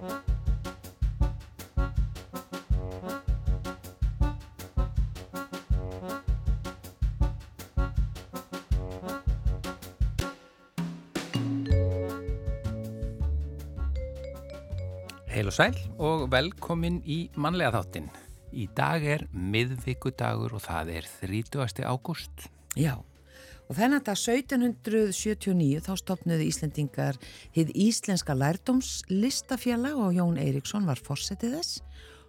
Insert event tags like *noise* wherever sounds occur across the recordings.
Heil og sæl og velkomin í mannlega þáttin. Í dag er miðvíkudagur og það er 30. ágúst. Já, og þennan dag 1779 þá stopnuði Íslendingar hið Íslenska lærdómslistafjalla og Jón Eiríksson var fórsetið þess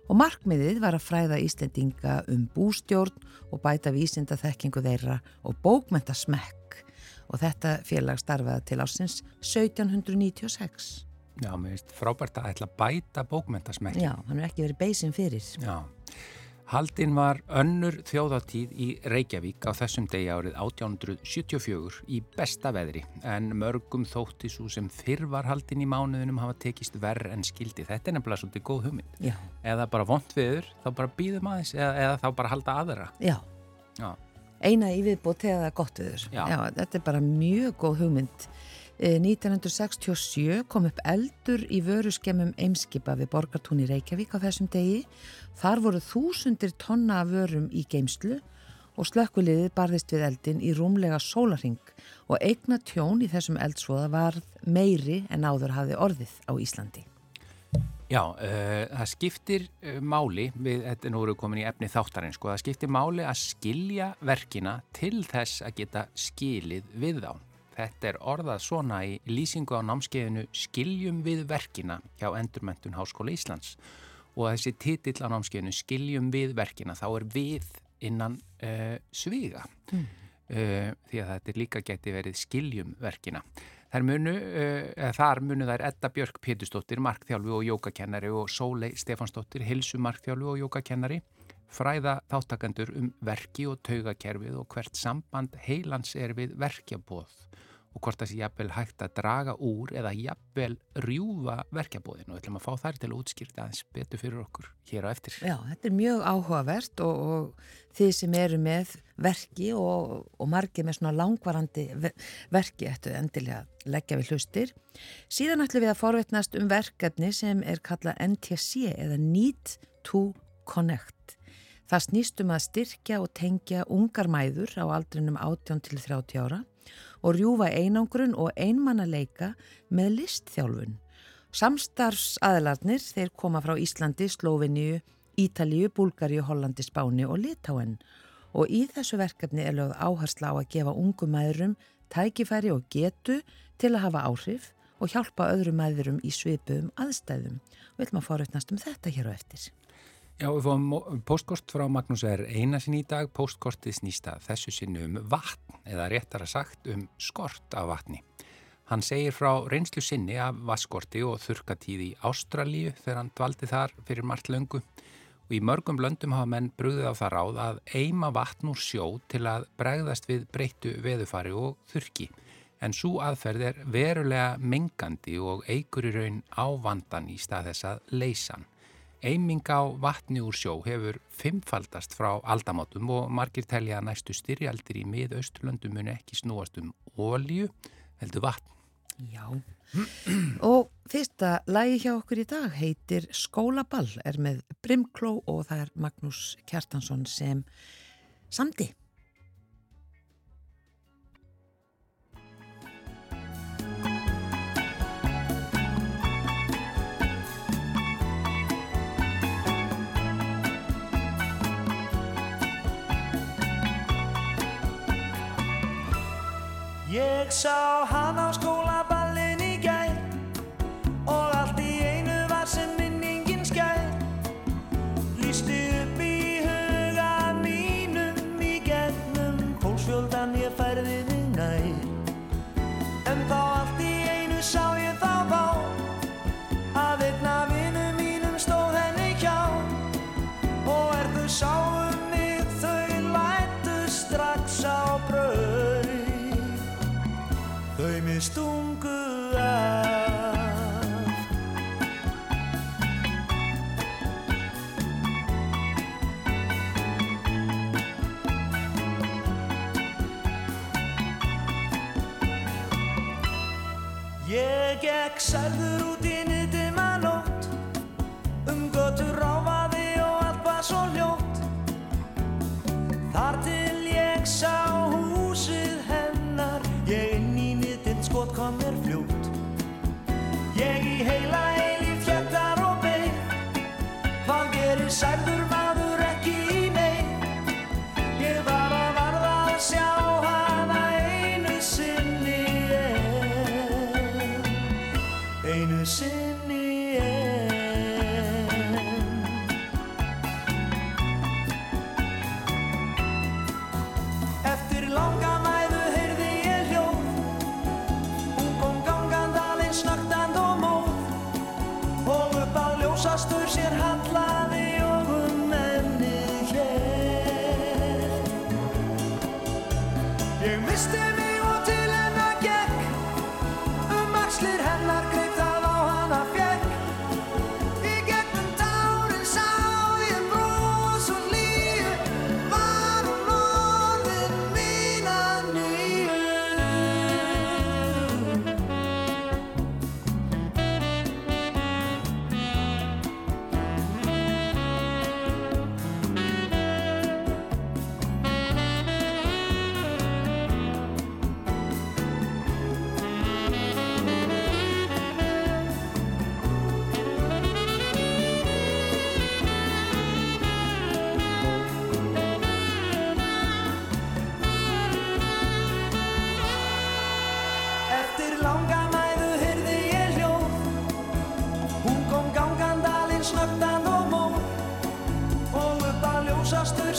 og markmiðið var að fræða Íslendinga um bústjórn og bæta vísinda þekkingu þeirra og bókmenta smekk og þetta félag starfaði til ásins 1796. Já, mér finnst frábært að ætla að bæta bókmentasmekki. Já, hann er ekki verið beisin fyrir. Já. Haldinn var önnur þjóðatíð í Reykjavík á þessum degi árið 1874 í besta veðri en mörgum þótti svo sem fyrr var haldinn í mánuðunum hafa tekist verð en skildi. Þetta er nefnilega svolítið góð hugmynd. Já. Eða bara vond viður, þá bara býðum aðeins eða, eða þá bara halda aðra. Já. Já. Eina í viðbót er gott viður. Já. Já, þetta er bara mjög góð hugmynd. 1967 kom upp eldur í vöruskemmum Eimskipa við Borgartún í Reykjavík á þessum degi. Þar voru þúsundir tonna vörum í geimslu og slökkuliðið barðist við eldin í rúmlega sólaring og eigna tjón í þessum eldsvoða var meiri en áður hafði orðið á Íslandi. Já, uh, það skiptir uh, máli, við, þetta nú eru komin í efni þáttarinn, sko, það skiptir máli að skilja verkina til þess að geta skilið við þá. Þetta er orðað svona í lýsingu á námskeiðinu Skiljum við verkina hjá Endurmentun Háskóla Íslands og þessi titill á námskeiðinu Skiljum við verkina þá er við innan uh, sviga mm. uh, því að þetta líka geti verið Skiljum verkina. Þar munu, uh, þar munu þær Edda Björk Pétustóttir, markþjálfu og jókakennari og Sólei Stefansdóttir, hilsu markþjálfu og jókakennari fræða þáttakandur um verki og taugakerfið og hvert samband heilans er við verkjabóð og hvort það sé jafnvel hægt að draga úr eða jafnvel rjúfa verkjabóðin og við ætlum að fá þær til að útskýrta aðeins betur fyrir okkur hér á eftir. Já, þetta er mjög áhugavert og, og þið sem eru með verki og, og margir með svona langvarandi verki ættu endilega leggja við hlustir. Síðan ætlum við að forvetnast um verkefni sem er kallað NTC eða Need to Connect. Það snýstum að styrkja og tengja ungar mæður á aldrinum 18 til 30 ára og rjúfa einangrun og einmannaleika með listþjálfun. Samstarfsaðlarnir þeir koma frá Íslandi, Slóviníu, Ítalíu, Búlgaríu, Hollandi, Spáni og Litáen og í þessu verkefni er lögð áhersla á að gefa ungum mæðurum tækifæri og getu til að hafa áhrif og hjálpa öðrum mæðurum í svipuðum aðstæðum. Við ætlum að forutnast um þetta hér á eftir. Já, við fáum postkort frá Magnús er einasin í dag. Postkortið snýsta þessu sinni um vatn eða réttara sagt um skort af vatni. Hann segir frá reynslu sinni af vaskorti og þurkatíð í Ástralíu þegar hann dvaldi þar fyrir margt löngu og í mörgum löndum hafa menn brúðið á það ráð að eima vatn úr sjó til að bregðast við breyttu veðufari og þurki. En svo aðferð er verulega mengandi og eigur í raun ávandan í stað þess að leysan. Eiming á vatni úr sjó hefur fimmfaldast frá aldamátum og margir telja að næstu styrjaldir í miðausturlöndum muni ekki snúast um ólíu, heldur vatn. Já, og fyrsta lagi hjá okkur í dag heitir Skólaball, er með Brimkló og það er Magnús Kjartansson sem samdi. Ég sá hann á skólaballin stungu af. Ég gekk sælður út í nýttum að nótt um götur ráfaði og allt var svo ljótt Þar til ég sá húsið skot kom mér fljótt. Ég í heila eilí fjöldar og beig Hvað gerir særður maður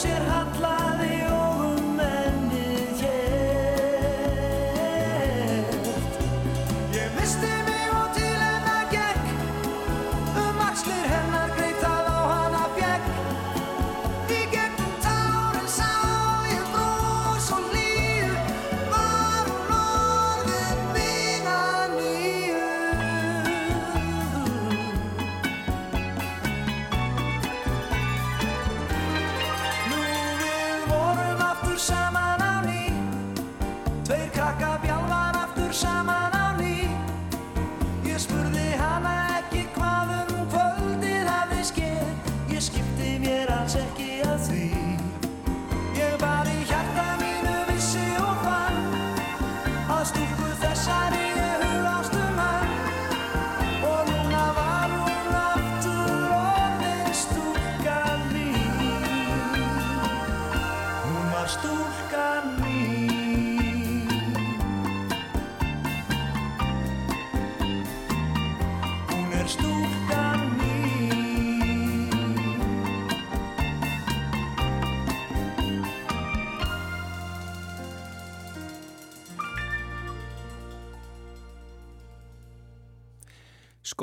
sér hallaði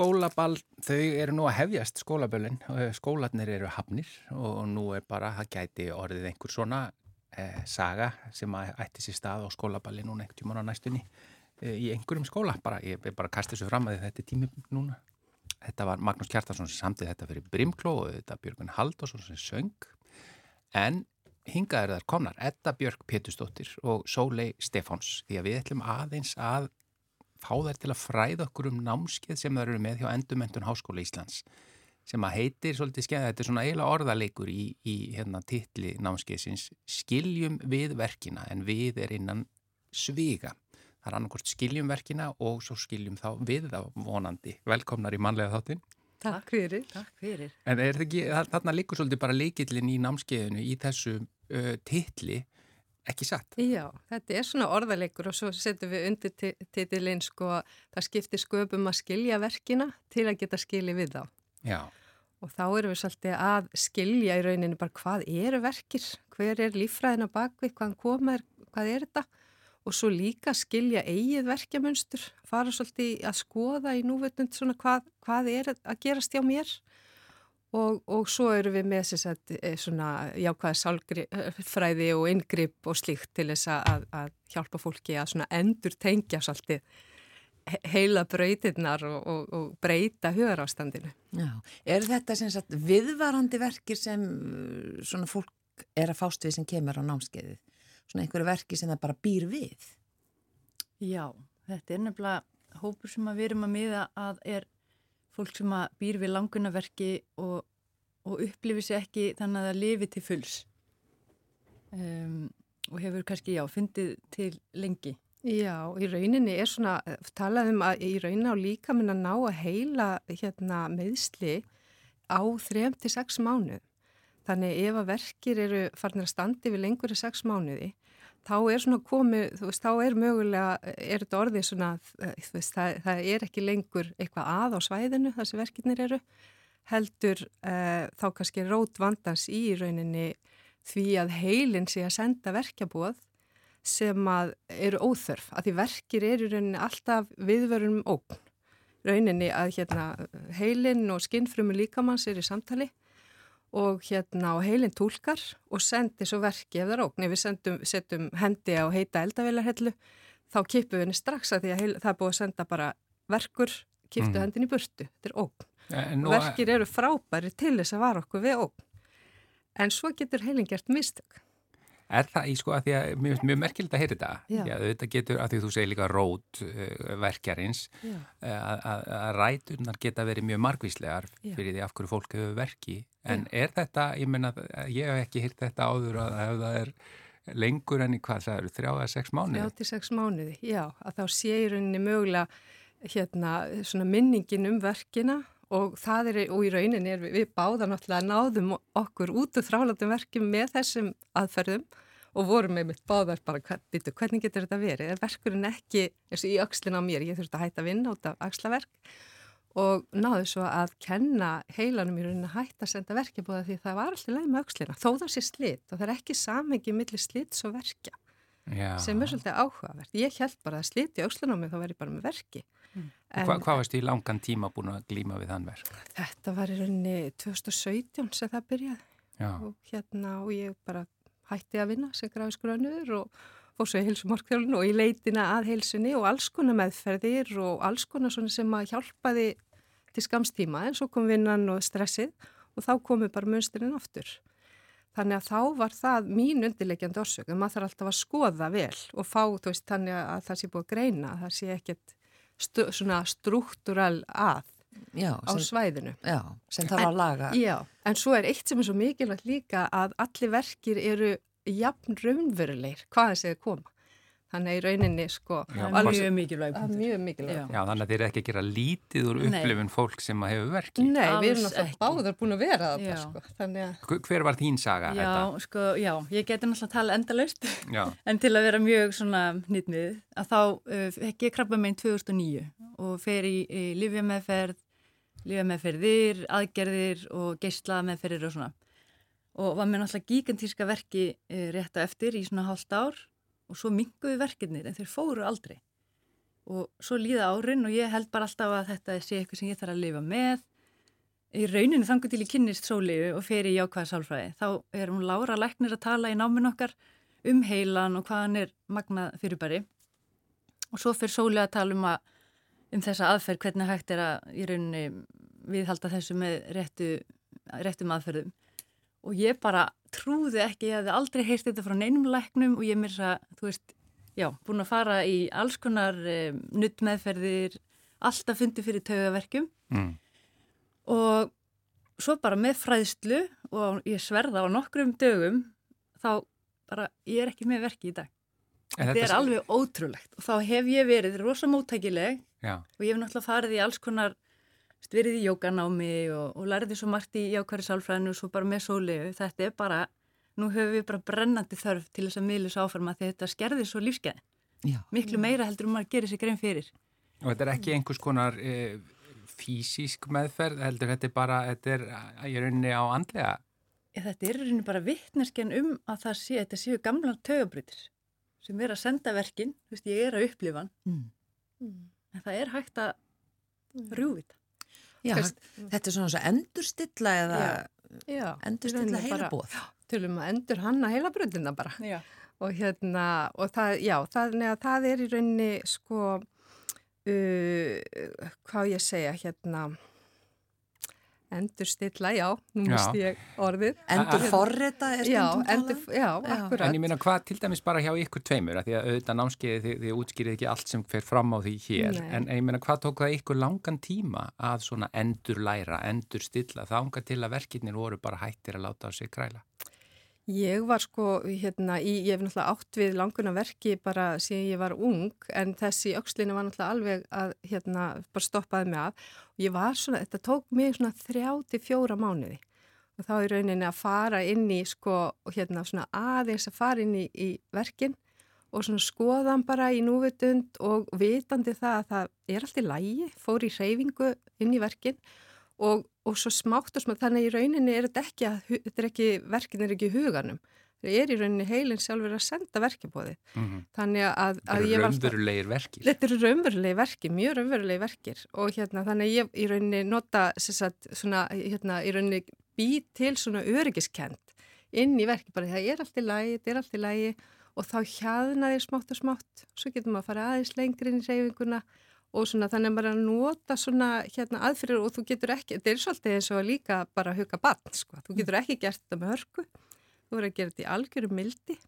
Skólaball, þau eru nú að hefjast skólaböllin, skólanir eru hafnir og nú er bara, það gæti orðið einhver svona eh, saga sem ætti sér stað á skólaballi núna einhvern tíman á næstunni eh, í einhverjum skóla, bara, ég bara kasta þessu fram að þetta er tími núna. Þetta var Magnús Kjartarsson sem samtið þetta fyrir Brimkló og þetta Björgun Haldarsson sem söng, en hingað er þar komnar. Edda Björk Pétustóttir og Sólei Stefáns. Því að við ætlum aðeins að fá þær til að fræða okkur um námskeið sem þær eru með hjá Endumöntun Háskóla Íslands sem að heitir svolítið skeið, þetta er svona eiginlega orðaleikur í, í hérna titli námskeiðsins Skiljum við verkina en við er innan sviga. Það er annarkort skiljum verkina og svo skiljum þá við þá vonandi. Velkomnar í mannlega þáttinn. Takk fyrir. Takk fyrir. En er ekki, þarna líkur svolítið bara leikillin í námskeiðinu í þessu uh, titli ekki satt? Já, þetta er svona orðaleikur og svo setjum við undir titilinn sko það skiptir sköpum að skilja verkina til að geta skilji við þá. Já. Og þá erum við svolítið að skilja í rauninni bara hvað eru verkir, hver er líffræðina bakvið, hvaðan koma er, hvað er þetta og svo líka skilja eigið verkjamunstur, fara svolítið að skoða í núvöldund svona hvað, hvað er að gerast hjá mér og, og svo eru við með þess að svona jákvæða sálfræði og inngrip og slíkt til þess að, að hjálpa fólki að svona endur tengja svolítið heila brautirnar og, og, og breyta hugarástandinu. Já, er þetta sem sagt viðvarandi verkir sem uh, svona fólk er að fást við sem kemur á námskeiðið? Svona einhverju verki sem það bara býr við? Já, þetta er nefnilega hópur sem við erum að miða að er fólk sem að býr við langunaverki og, og upplifir sér ekki þannig að það lifi til fulls. um, og hefur kannski, já, fyndið til lengi. Já, í rauninni er svona, talað um að í rauninni á líka minna ná að heila hérna, meðsli á 3-6 mánuð. Þannig ef að verkir eru farin að standi við lengur í 6 mánuði, þá er svona komið, þú veist, þá er mögulega, er þetta orðið svona, þú veist, það, það er ekki lengur eitthvað að á svæðinu þar sem verkinir eru, heldur uh, þá kannski rót vandans í rauninni því að heilin sé að senda verkjabóð sem að eru óþörf að því verkir eru rauninni alltaf viðverunum ógn. Rauninni að hérna heilin og skinnfrömu líkamanns er í samtali og hérna og heilin tólkar og sendir svo verki ef það er ógn. Ef við sendum, setjum hendi á heita eldavélarhellu þá kipum við henni strax að því að heil, það er búið að senda bara verkur kiptu mm. hendin í burtu, þetta er ógn. Og verkir eru frábæri til þess að vara okkur við ógn. En svo getur heilin gert mistök Er það í sko að því að mjög, mjög merkilegt að heyra þetta, Já. Já, þetta getur að því þú segir líka rót uh, verkjarins uh, að, að rætunar geta verið mjög margvíslegar fyrir því af hverju fólk hefur verki en Já. er þetta, ég menna, ég hef ekki hýrt þetta áður að ef það er lengur enn í hvað það eru, þrjá eða sex mánuði? Þrjá til sex mánuði, já, að þá séur henni mögulega hérna svona minningin um verkina og það er, og í rauninni er við, við báða náttúrulega náðum okkur út úr þrálandum verkjum með þessum aðferðum og vorum með mitt báðar bara, bitur, hvernig getur þetta verið? Er verkurinn ekki, eins og í aukslinn á mér, ég þurfti að hætta að vinna út af aukslaverk og náðu svo að kenna heilanum í rauninni að hætta að senda verkjabóða því það var alltaf leið með aukslina, þó það sé slitt og það er ekki samengi millir slitts og verkja Já. sem er svolítið áhugavert. Ég held bara að slitt í aukslinn á mig þá verði bara með verki. En, Hva, hvað varst í langan tíma búin að glíma við þann verk? Þetta var í rauninni 2017 sem það byrjaði og, hérna, og ég bara hætti að vinna sem gráðsgrönuður og fór svo í heilsumorkþjálun og í leitina að heilsunni og alls konar meðferðir og alls konar sem að hjálpaði til skamstíma en svo kom vinnan og stressið og þá komu bara munsturinn aftur. Þannig að þá var það mín undirleikjandi orsök, en maður þarf alltaf að skoða vel og fá, þú veist, þannig að það sé búið að greina, það sé ekkert stu, svona struktúral að já, á sem, svæðinu. Já, sem þarf að laga. Já, en svo er eitt sem er svo mikilvægt líka að allir verkir eru jafn raunveruleir hvað þessi er koma. Þannig í rauninni sko já, mjög mikilvæg mjög mikilvæg já. já, þannig að þeir eru ekki að gera lítið úr upplifun fólk sem að hefur verkið. Nei, Alls við erum náttúrulega báðar búin að vera þetta sko, að... Hver var þín saga? Já, þetta? sko, já, ég geti náttúrulega að tala endalaust. *laughs* En til að vera mjög svona nýttmið að þá uh, fekk ég krabba meginn 2009 og fer í, í lífjameðferð lífjameðferðir, aðgerðir og geyslameðferðir og svona. Og var mér náttúrulega gigantíska verki uh, rétt á eftir í svona hálft ár og svo minguðu verkefnir en þeir fóru aldrei. Og svo líða árin og ég held bara alltaf að þetta sé eitthvað sem ég þarf að lifa með. Í rauninu þangu til ég kynnist sóliðu og fer í jákvæða sálfræði þá er hún Lára Læknir að tala í náminn okkar um heilan og hvað hann er magnað fyrirbæri. Og svo fer sóliðu að tala um, að, um þessa aðferð hvernig hægt er að í rauninu viðhalda þessu með réttu, réttum aðferðum. Og ég bara trúði ekki, ég hefði aldrei heist þetta frá neinum læknum og ég mér þess að, þú veist, já, búin að fara í alls konar um, nuttmeðferðir, alltaf fundi fyrir taugaverkjum mm. og svo bara með fræðslu og ég sverða á nokkrum dögum þá bara, ég er ekki með verki í dag. En þetta er alveg ótrúlegt og þá hef ég verið rosa móttækileg já. og ég hef náttúrulega farið í alls konar verið í jókanámi og, og lærði svo margt í jákværi sálfræðinu og svo bara með sólegu. Þetta er bara, nú höfum við bara brennandi þörf til þess að miðlus áfarma því þetta skerðir svo lífsgæði. Miklu meira heldur um að gera sér grein fyrir. Og þetta er ekki einhvers konar e, fysísk meðferð, heldur þetta er bara, þetta er í rauninni á andlega? Þetta er í rauninni bara vittneskjan um að það sé, þetta séu gamla tögabrytir sem er að senda verkin, þú veist, ég er að upplifa hann, mm. mm. en það er hægt að rjúi þetta. Já, Fyrst, þetta er svona endurstilla eða já, endurstilla heilabóð. Til um að endur hanna heilabröndina bara. Já. Og hérna, og það, já, það, neða, það er í rauninni, sko, uh, hvað ég segja, hérna, Endur stilla, já, nú mist ég orðið. Endur forrita er stundum talað? Já, já, akkurat. En ég minna hvað til dæmis bara hjá ykkur tveimur, að því að auðvitað námskeiði þið, þið útskýrið ekki allt sem fer fram á því hér, Nei. en ég minna hvað tók það ykkur langan tíma að svona endur læra, endur stilla, þá ánga til að verkirnir voru bara hættir að láta á sig kræla? Ég var sko, hérna, í, ég hef náttúrulega átt við languna verki bara síðan ég var ung en þessi aukslinu var náttúrulega alveg að, hérna, bara stoppaði mig af. Og ég var svona, þetta tók mig svona þrjá til fjóra mánuði. Og þá er rauninni að fara inn í, sko, hérna, svona aðeins að fara inn í, í verkin og svona skoðan bara í núvitund og vitandi það að það er allt í lægi, fór í reyfingu inn í verkin og, og svo smátt og smátt, þannig í rauninni er þetta ekki, að, þetta er ekki verkin er ekki huganum, það er í rauninni heilin sjálfur að senda verkefóði mm -hmm. þannig að, að ég var þetta eru raunverulegir verkir, mjög raunverulegir verkir. Og hérna þannig að ég í rauninni nota sagt, svona, hérna í rauninni bý til svona öryggiskend inn í verki, bara það er allt í lægi þetta er allt í lægi og þá hjaðnaðir smátt og smátt, svo getur maður að fara aðeins lengri inn í reyfinguna og svona þannig að maður að nota svona hérna aðfyrir og þú getur ekki, þetta er svolítið eins og líka bara að huga barn sko, þú getur ekki gert þetta með hörku, þú verður að gera þetta í algjörum mildi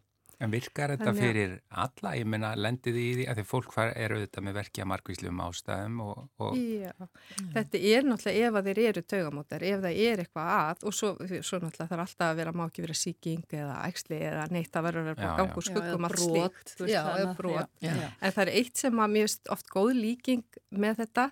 En virkar þetta fyrir alla? Ég menna, lendiði í því að því fólk eru auðvitað með verkja margvísluðum ástæðum og, og... Já, mm. þetta er náttúrulega ef að þeir eru taugamótar, ef það er eitthvað að og svo, svo náttúrulega þarf alltaf að vera má ekki vera síking eða ægsli eða neitt að vera að vera gangu skuggum allt slíkt. Já, eða brot. En það er eitt sem að mjög oft góð líking með þetta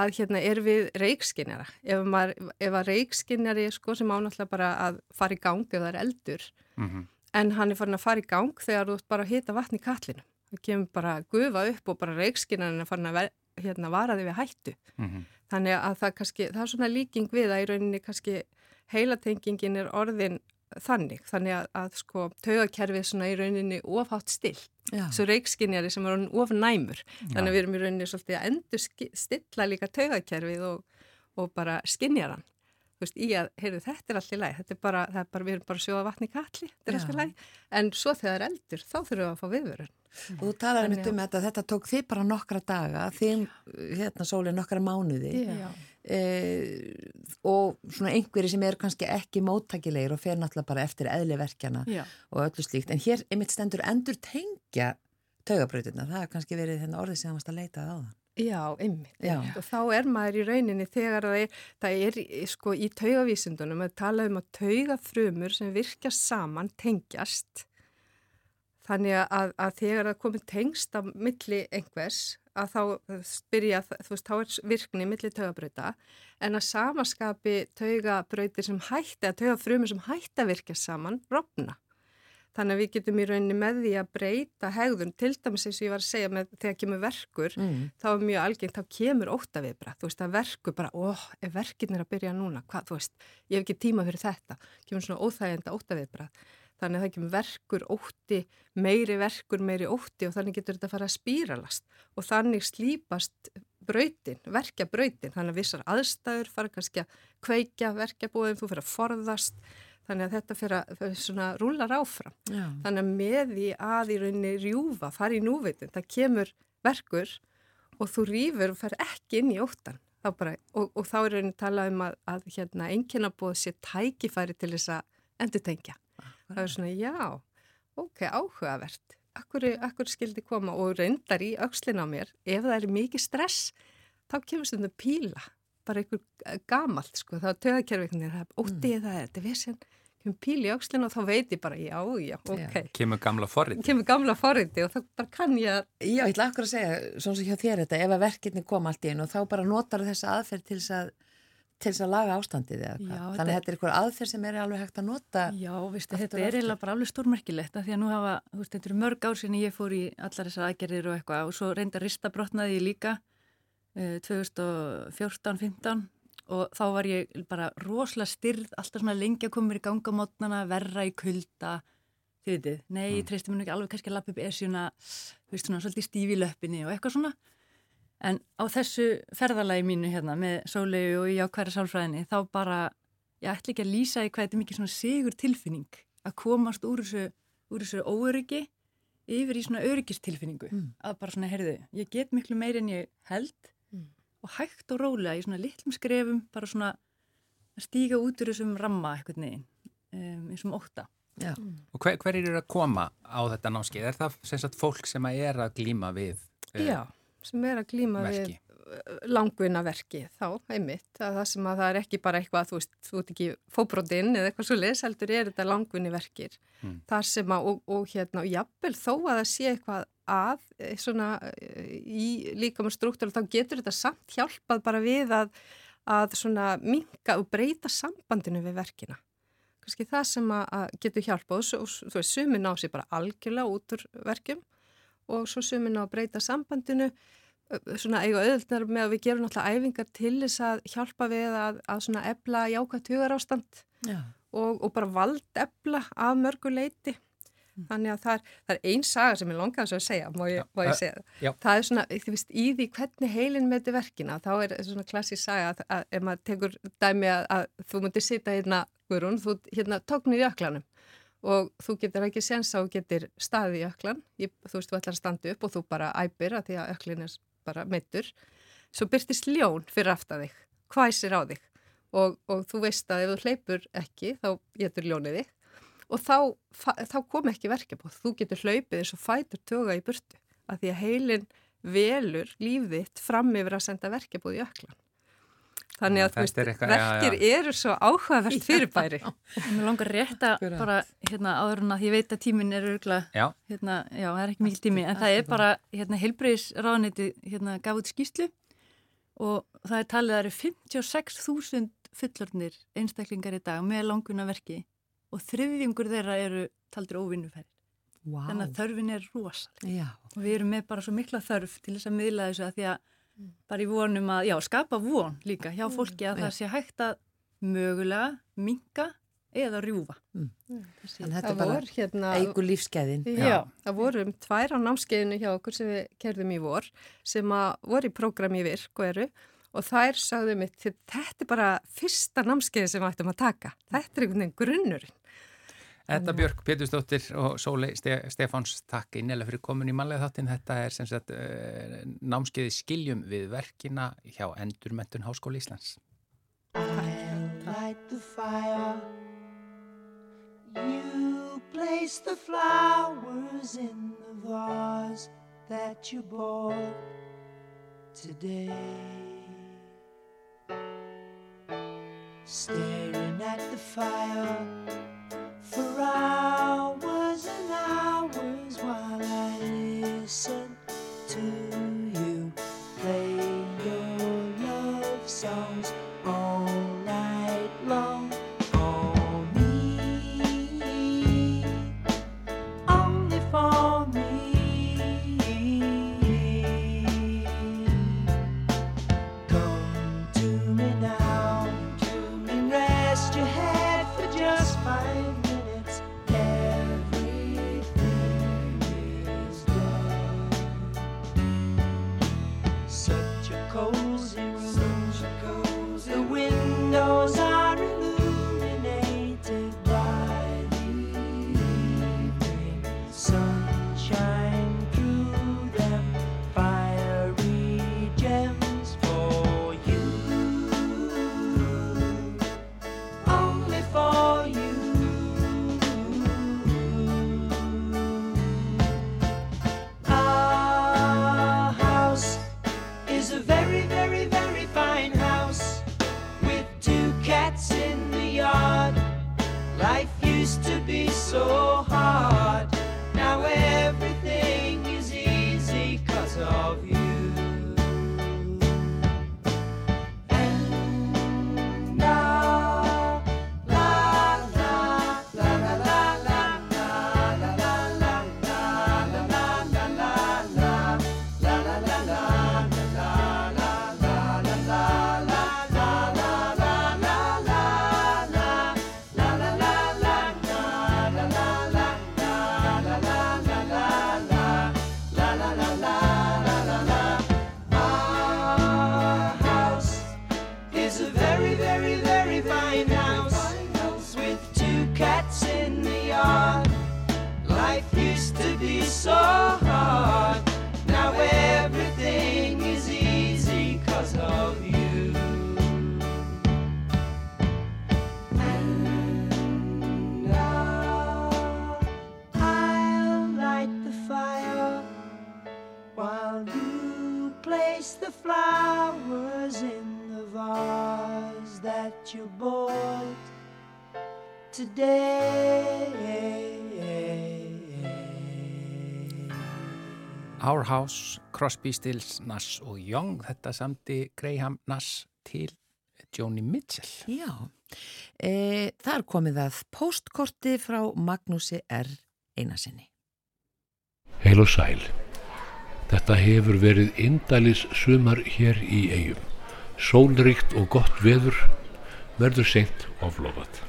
að hérna er við reikskinjara. Ef, maður, ef að reikskinjari sko sem ánáttúrulega bara að fara í gangi og það er eldur mm -hmm en hann er farin að fara í gang þegar þú ert bara að hita vatn í kallinu. Það kemur bara að gufa upp og bara reikskinan er farin að hérna, vara þig við hættu. Mm -hmm. Þannig að það, kannski, það er svona líking við að í rauninni kannski heilatengingin er orðin þannig. Þannig að, að sko taugakerfið svona í rauninni ofhátt still. Svo reikskinjari sem er orðin of næmur. Þannig að við erum í rauninni svolítið að endur stilla líka taugakerfið og, og bara skinjaran veist, í að, heyrðu, þetta er allt í læg, þetta er bara, er bara við erum bara að sjóða vatni í kalli, þetta er allt í læg, en svo þegar það er eldur, þá þurfum við að fá viðvörun. Og þú talar um þetta um þetta, þetta tók þið bara nokkra daga, þín, hérna sólið nokkra mánuði. E, og svona einhverji sem er kannski ekki móttakilegir og fer náttúrulega bara eftir eðliverkjana og öllu slíkt, en hér einmitt stendur endur tengja taugabröðina, það er kannski verið hérna orðið sem það leitað á þann. Já, einmitt. Já. Og þá er maður í rauninni þegar það er, það er sko í taugavísundunum að tala um að taugafrumur sem virkja saman tengjast. Þannig að, að þegar það komið tengst á milli einhvers að þá spyrja, þú veist, þá er virkni milli taugabrauta en að samaskapi taugabrautir sem hætti, að taugafrumur sem hætti að virkja saman, rofna. Þannig að við getum í rauninni með því að breyta hegðun, til dæmis eins og ég var að segja með þegar kemur verkur, mm. þá er mjög algengt, þá kemur óttaviðbra, þú veist að verku bara, óh, ef verkin er að byrja núna, hvað, þú veist, ég hef ekki tíma fyrir þetta, kemur svona óþægenda óttaviðbra, þannig að það kemur verkur, ótti, meiri verkur, meiri ótti og þannig getur þetta að fara að spýralast og þannig slípast brautin, verkja brautin, þannig að vissar aðstæður fara kannski að kveikja verkja búin, þú fyrir að forðast Þannig að þetta fyrir að svona rúlar áfram. Já. Þannig að með því að í rauninni rjúfa, fara í núveitin, það kemur verkur og þú rýfur og fer ekki inn í óttan. Bara, og, og þá er rauninni talað um að, að hérna, einnkjöna búið sér tækifæri til þess að endur tengja. Það er svona, já, ok, áhugavert. Akkur, akkur skildi koma og reyndar í aukslinn á mér, ef það er mikið stress, þá kemur stundum píla bara einhver gamalt sko, þá töðakerfiknir, það er ótið mm. það, þetta er vissin kemur píl í aukslinu og þá veit ég bara já, já, ok. Já. Kemur gamla forriti. Kemur gamla forriti og þá bara kann ég að... Já, ég ætla akkur að segja, svona sem hjá þér þetta, ef að verkefni kom allt í einu og þá bara notar þessa aðferð til þess að til þess að laga ástandið eða hvað. Þannig að þetta er eitthvað aðferð sem er alveg hægt að nota. Já, viðstu, þetta er eiginlega bara alveg stórmerkilegt að því að nú hafa, þú veist, þetta eru mörg ár sinni ég fór í allar þessar aðgerðir og eitthvað og svo reynda ristabrotnaði ég líka uh, 2014-15 og þá var ég bara rosalega styrð, alltaf svona koma mér í gangamotnana, verra í kulda, þið veitir, nei, ég mm. treysti mér ekki alveg kannski að lappa upp esjuna, þú veist svona, svolítið stífi löppinni og eitthvað svona. En á þessu ferðalagi mínu hérna með sólegu og í ákværa sálfræðinni, þá bara, ég ætla ekki að lýsa í hvað þetta er mikið svona sigur tilfinning að komast úr þessu, úr þessu óöryggi yfir í svona öryggistilfinningu. Mm. Að bara svona, heyrðu, ég get miklu meir en ég held og hægt og rólega í svona litlum skrefum bara svona að stíga út úr þessum ramma eitthvað neginn um, eins og óta Já. Og hver, hver er að koma á þetta námskeið? Er það sem sagt fólk sem er að glýma við uh, Já, sem er að glýma við langvinna verki þá, einmitt, að það sem að það er ekki bara eitthvað, þú veist, þú ert ekki fóbrótinn eða eitthvað svo les, heldur er þetta langvinni verkir, mm. þar sem að og, og hérna, og jafnvel þó að það sé eitthvað að, eh, svona í líka með struktúr, þá getur þetta samt hjálpað bara við að að minga og breyta sambandinu við verkina. Kannski það sem að getur hjálpað og þú veist, sumin á sig bara algjörlega út úr verkjum og svo sumin á að breyta sambandinu. Svona eiga auðvöldnar með að við gerum náttúrulega æfingar til þess að hjálpa við að, að svona ebla jákvæmt hugar ástand og, og bara vald ebla af mörgu leiti. Þannig að það er, það er einn saga sem ég longaði að segja, má ég, má ég segja já. það er svona, þú veist, í því hvernig heilin með þetta verkina, þá er svona klassísk saga að, að ef maður tekur dæmi að, að þú mútið sita hérna, Guðrún, þú hérna tóknir í öklanum og þú getur ekki sensa og getur staðið í öklan, ég, þú veist, þú ætlar að standa upp og þú bara æpir að því að öklin er bara meittur, svo byrtist ljón fyrir aftan þig, hvæsir á þig og, og þú veist að ef þú hleypur ekki þá getur ljónið þig og þá, þá kom ekki verkefóð, þú getur hlaupið eins og fætur töga í burtu að því að heilin velur lífðitt fram yfir að senda verkefóð í öklan. Þannig að veist, eitthvað, verkir já, já. eru svo áhugavert fyrirbæri. *laughs* Mér langar rétt að bara hérna, áður en að ég veit að tímin er örgulega, hérna, já það er ekki mikil tími, en það er bara hérna, heilbreyðisráðniti hérna, gaf út skýslu og það er talið að það eru 56.000 fullornir einstaklingar í dag með languna verki og þriðjungur þeirra eru taldir óvinnufærir. Wow. Þannig að þörfin er rosalega og við erum með bara svo mikla þörf til þess að miðla þessu að því að bara í vonum að, já, skapa von líka hjá fólki að mm. það sé hægt að mögulega minga eða rjúfa. Mm. Þannig að þetta er bara hérna, eigu lífskeiðin. Já, já, það voru um tvær á námskeiðinu hjá okkur sem við kerðum í vor sem að voru í prógrami virk og eru og þær sagðum mitt, þetta er bara fyrsta námskeiði sem við ættum að taka. Þetta er einhvern veginn grunnurinn. Edda Björk, Pétursdóttir og Sólei Stefáns, takk innlega fyrir komin í manlega þáttin. Þetta er sem sagt uh, námskeiði skiljum við verkina hjá Endurmentun Háskóli Íslands. Staring at the fire for hours and hours while I listen Our House, Crosby, Stills, Nass og Young, þetta samti Graham Nass til Joni Mitchell. Já, e, þar komið að postkorti frá Magnúsi R. Einarsinni. Heil og sæl. Þetta hefur verið indælis sumar hér í eigum. Sólrikt og gott veður verður seint oflofat.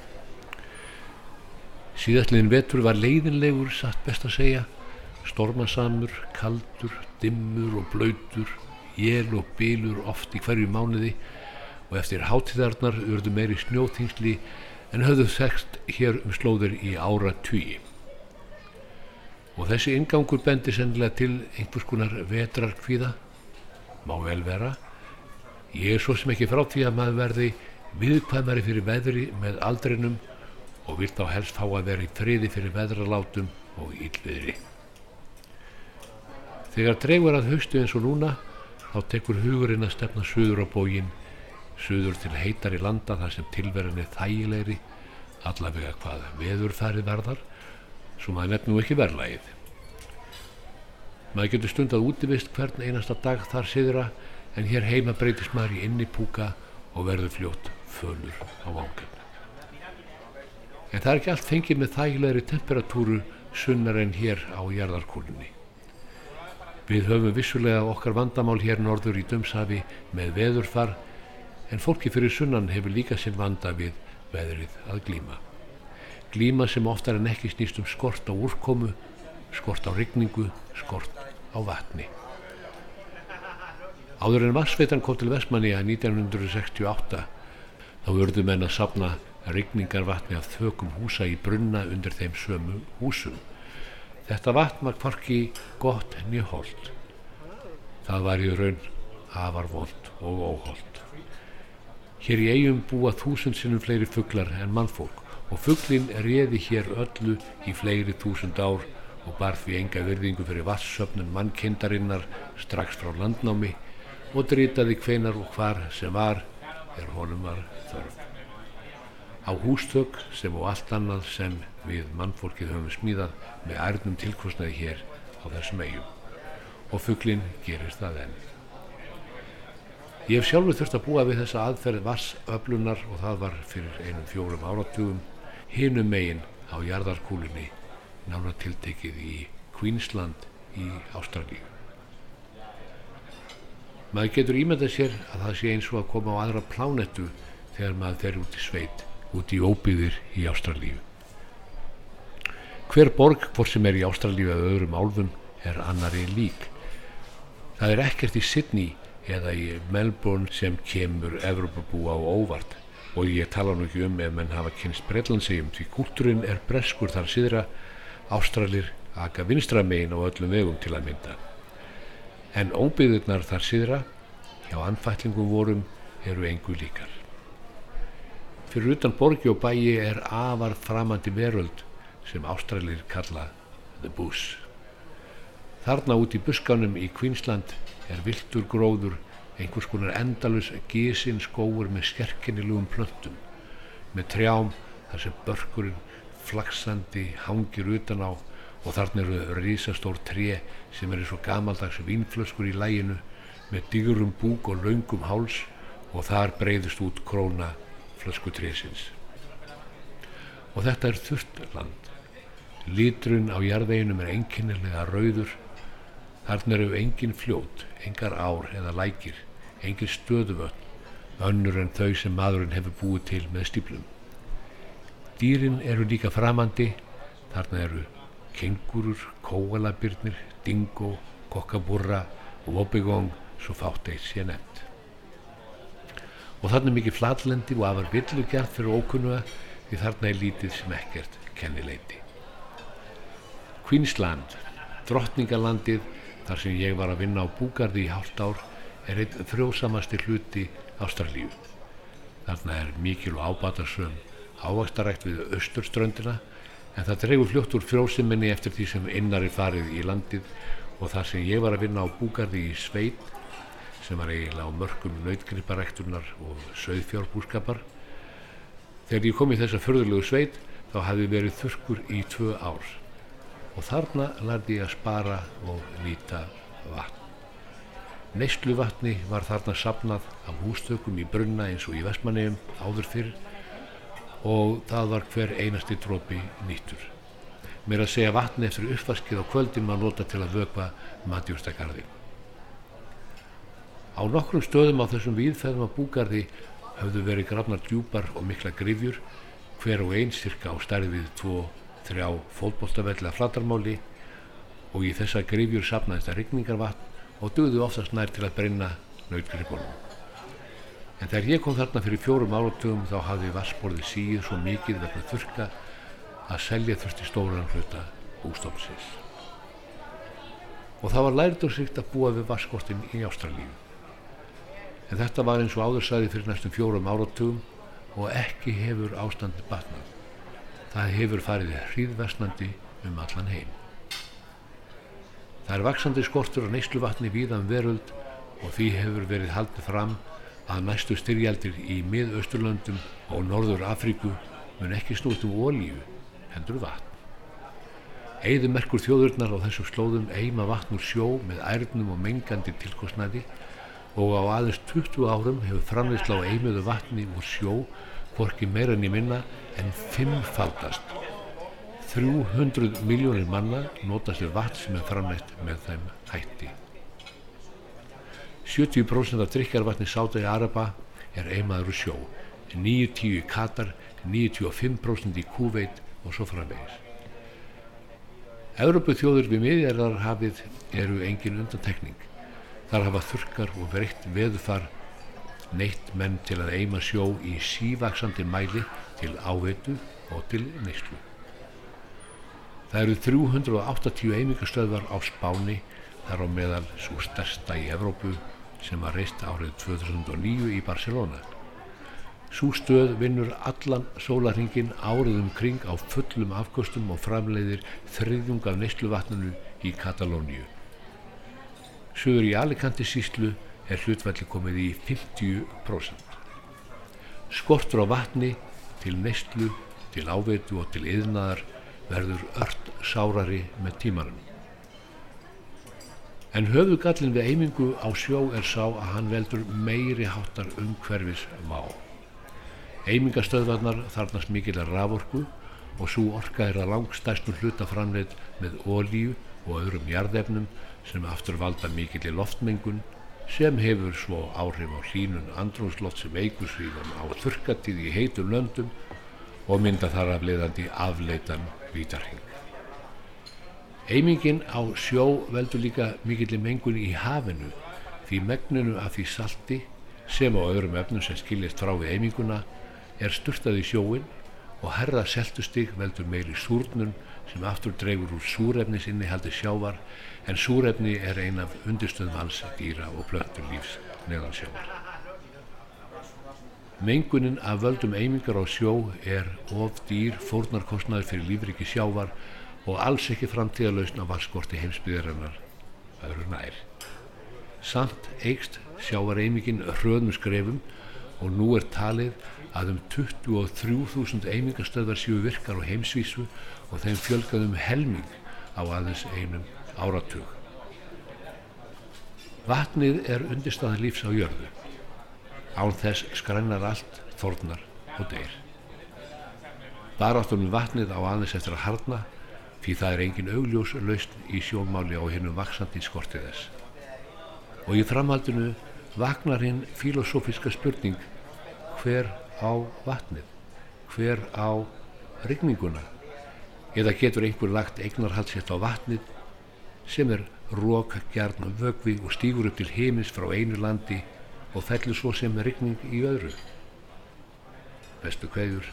Síðastliðin vetur var leiðinlegur, satt best að segja, stormasamur, kaldur, dimmur og blöytur, jél og bílur oft í hverju mánuði og eftir hátíðarnar urðu meiri snjóþingsli en höfðu þekst hér um slóður í ára tugi. Og þessi ingangur bendi sennilega til einhvers konar vetrarkvíða, má vel vera. Ég er svo sem ekki frá því að maður verði viðkvæmari fyrir veðri með aldrinum og vilt á helst fá að vera í friði fyrir veðralátum og ílviðri. Þegar dreigur að haustu eins og núna, þá tekur hugurinn að stefna suður á bógin, suður til heitar í landa þar sem tilverðin er þægilegri, allavega hvað veðurfærið verðar, svo maður nefnum ekki verðlægið. Maður getur stundað útivist hvern einasta dag þar siðra, en hér heima breytist maður í inni púka og verður fljótt fölur á vangan. En það er ekki allt fengið með þægilegri temperatúru sunnar en hér á jarðarkúlunni. Við höfum vissulega okkar vandamál hér norður í Dömshafi með veðurfar en fólki fyrir sunnan hefur líka sem vanda við veðrið að glíma. Glíma sem oftar en ekki snýst um skort á úrkomu, skort á rigningu, skort á vatni. Áður en Vassveitan kom til Vestmanni að 1968 þá vörðu menn að sapna rigningarvatni af þökum húsa í brunna undir þeim sömu húsum. Þetta vatn var kvarki gott nýholt. Það var í raun afar vond og óholt. Hér í eigum búa þúsund sinnum fleiri fugglar en mannfólk og fugglin réði hér öllu í fleiri þúsund ár og bar því enga virðingu fyrir vassöfnun mannkindarinnar strax frá landnámi og dritaði hvenar og hvar sem var er honum var þörf. Á hústök sem og allt annað sem við mannfólkið höfum smíðað með ærnum tilkostnaði hér á þessum eigum og fugglinn gerir það enn. Ég hef sjálfur þurft að búa við þessa aðferð vassöflunar og það var fyrir einum fjórum áratugum hinum megin á jarðarkúlunni nána tiltekið í Queensland í Ástralíu. Maður getur ímyndað sér að það sé eins og að koma á aðra plánettu þegar maður fer út í sveit, út í óbyðir í Ástralíu. Hver borg, hvort sem er í Ástralíu eða öðrum álfum, er annari lík. Það er ekkert í Sydney eða í Melbourne sem kemur Evropabúa á óvart og ég tala nú ekki um ef menn hafa kynst Breitlandsegjum því kúltúrin er breskur þar síðra Ástralir aka vinstramegin á öllum vegum til að mynda. En óbyðurnar þar síðra hjá anfætlingum vorum eru engu líkar. Fyrir utan borgi og bæi er afar framandi veröld sem Ástralir kalla The Bush. Þarna út í buskanum í Queensland er viltur gróður einhvers konar endalus gísinn skóur með skerkinilugum plöntum með trjám þar sem börkurinn flaksandi hangir utan á og þarna eru risastór tré sem er eins og gamaldags vínflöskur í læginu með digurum búk og laungum háls og þar breyðist út króna flöskutrésins. Og þetta er þurft land Lítrun á jarðveginum er enginnilega rauður. Þarna eru engin fljót, engar ár eða lækir, engin stöðuvöld, önnur en þau sem maðurinn hefur búið til með stíplum. Dýrin eru líka framandi, þarna eru kengurur, kóalabirnir, dingo, kokkaburra og obigong svo fátt eitt sé nefnt. Og þarna er mikið flatlendi og afar villugjart fyrir ókunnuga því þarna er lítið sem ekkert kennileiti. Queensland, drottningalandið þar sem ég var að vinna á búgarði í hálft ár er einn frjósamasti hluti Ástralíu. Þarna er mikil og ábatarsum ávastarækt við austurströndina en það dreifur fljótt úr frjósiminni eftir því sem innar er farið í landið og þar sem ég var að vinna á búgarði í Sveit sem var eiginlega á mörgum nautgriparektunar og söðfjárbúskapar. Þegar ég kom í þessa förðulegu sveit þá hafði verið þurkur í tvö ár og þarna lærði ég að spara og nýta vatn. Neistlu vatni var þarna sapnað af hústökum í brunna eins og í Vestmannegjum áður fyrr og það var hver einasti drópi nýttur. Mér að segja vatni eftir uppvaskið á kvöldin maður nota til að vöpa matjúrstakarði. Á nokkrum stöðum á þessum víðfæðum að búgarði höfðu verið grafnar djúpar og mikla grifjur, hver og einn cirka á stærði við tvo, þrjá fólkbóltavelli að flatarmáli og í þessa grifjur sapnaðist að rigningarvatn og döðu oftast nær til að brenna nautgripunum. En þegar ég kom þarna fyrir fjórum áratugum þá hafði vassborðið síð svo mikið vegna þurka að selja þurfti stóran hluta bústofnsins. Og það var lærdursikt að búa við vasskortin í Ástralíu. En þetta var eins og áðursæði fyrir næstum fjórum áratugum og ekki hefur ástandi batnað. Það hefur farið hríðvestnandi um allan heim. Það er vaksandi skortur á neysluvatni víðan um veröld og því hefur verið haldið fram að næstu styrjaldir í miðausturlöndum og norður Afríku mun ekki snútt um ólíu, hendur vatn. Eðumerkur þjóðurnar á þessu slóðum eima vatn úr sjó með ærnum og mengandi tilkostnæði og á aðeins 20 árum hefur framleysla á eimuðu vatni úr sjó hvorki meira enn í minna en fimmfaldast. 300 miljónir manna notast við vatn sem er framleyst með þeim hætti. 70% af drikjarvatni Sátaði Araba er eimaður úr sjó, 9-10 í Katar, 95% í Kuveit og svo framvegis. Európu þjóður við miðjarðarhafið eru engin undantekning. Þar hafa þurkar og breytt veðufar neitt menn til að eima sjó í sívaksandi mæli til áveitu og til neyslu. Það eru 380 eimingastöðvar á Spáni þar á meðal svo stærsta í Evrópu sem var reist árið 2009 í Barcelona. Sú stöð vinnur allan sólarhingin árið um kring á fullum afkostum og framleiðir þriðjung af neysluvatninu í Katalóníu. Suður í Alicante síslu er hlutvalli komið í 50%. Skortur á vatni til neyslu, til áveitu og til yðnaðar verður ört sárari með tímarum. En höfugallin við eimingu á sjó er sá að hann veldur meiri háttar umhverfis má. Eimingastöðvarnar þarnast mikilar raforku og svo orka er að langstæstum hluta framleitt með ólíu og öðrum jarðefnum sem aftur valda mikill í loftmengun sem hefur svo áhrif á hlínun andrúnsloft sem eigur svíðan á þurkatíð í heitum löndum og mynda þar af leiðandi afleitan vítarhing. Eimingin á sjó veldur líka mikill mengun í hafinu því megninu af því salti sem á öðrum efnum sem skiljast frá við eiminguna er styrtað í sjóin og herra seltustig veldur meiri súrnun sem aftur dreifur úr súrefnis innihaldi sjávar en súrefni er ein af undirstöðum alls dýra og plöntur lífs neðan sjávar. Mengunin af völdum eimingar á sjó er of dýr fórnarkostnaður fyrir lífriki sjávar og alls ekki framtíðalausn á valskorti heimsbyðarinnar öðru nær. Samt eigst sjávareimingin hröðnum skrefum og nú er talið að um 23.000 eimingastöðvar séu virkar á heimsvísu og þeim fjölgaðum helming á aðeins einum áratug. Vatnið er undirstaðan lífs á jörðu. Án þess skrænar allt, þornar og deyr. Baráttunum vatnið á aðeins eftir að harna því það er engin augljós laust í sjónmáli á hennum vaksandi skortið þess. Og í framhaldinu vagnar hinn filosófiska spurning hver á vatnið, hver á rigninguna eða getur einhver lagt eignarhaldsett á vatnið sem er rók, gjarn, vögvi og stýgur upp til heimis frá einu landi og fellur svo sem rigning í öðru. Bestu kveður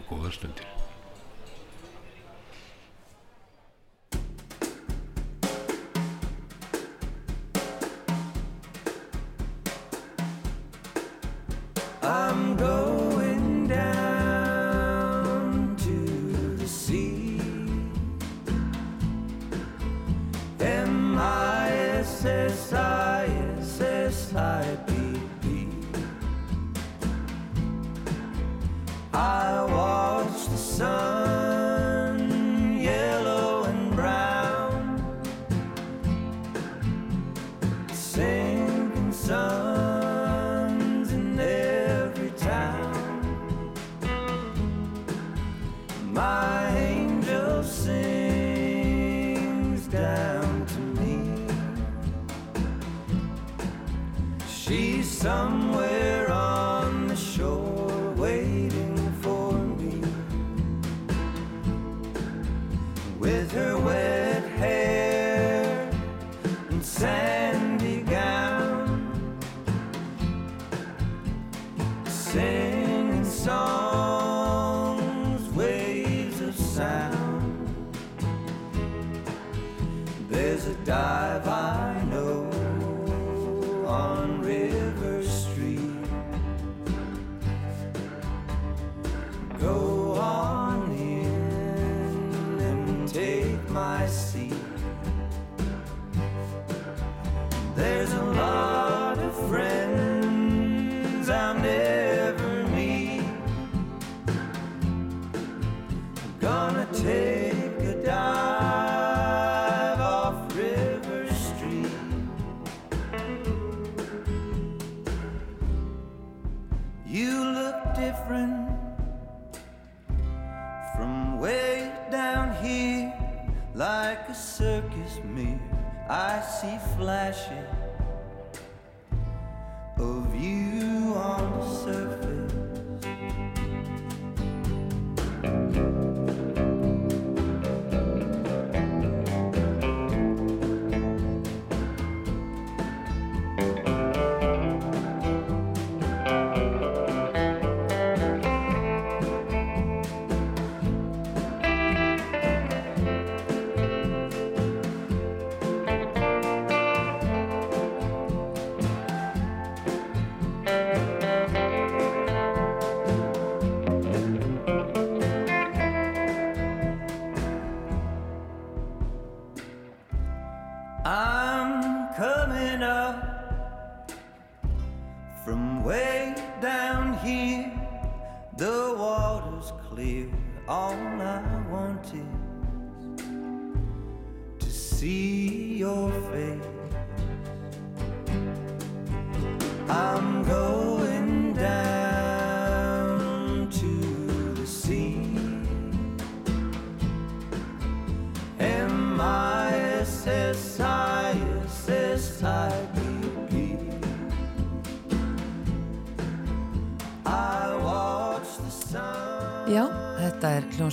og góða stundir. She's somewhere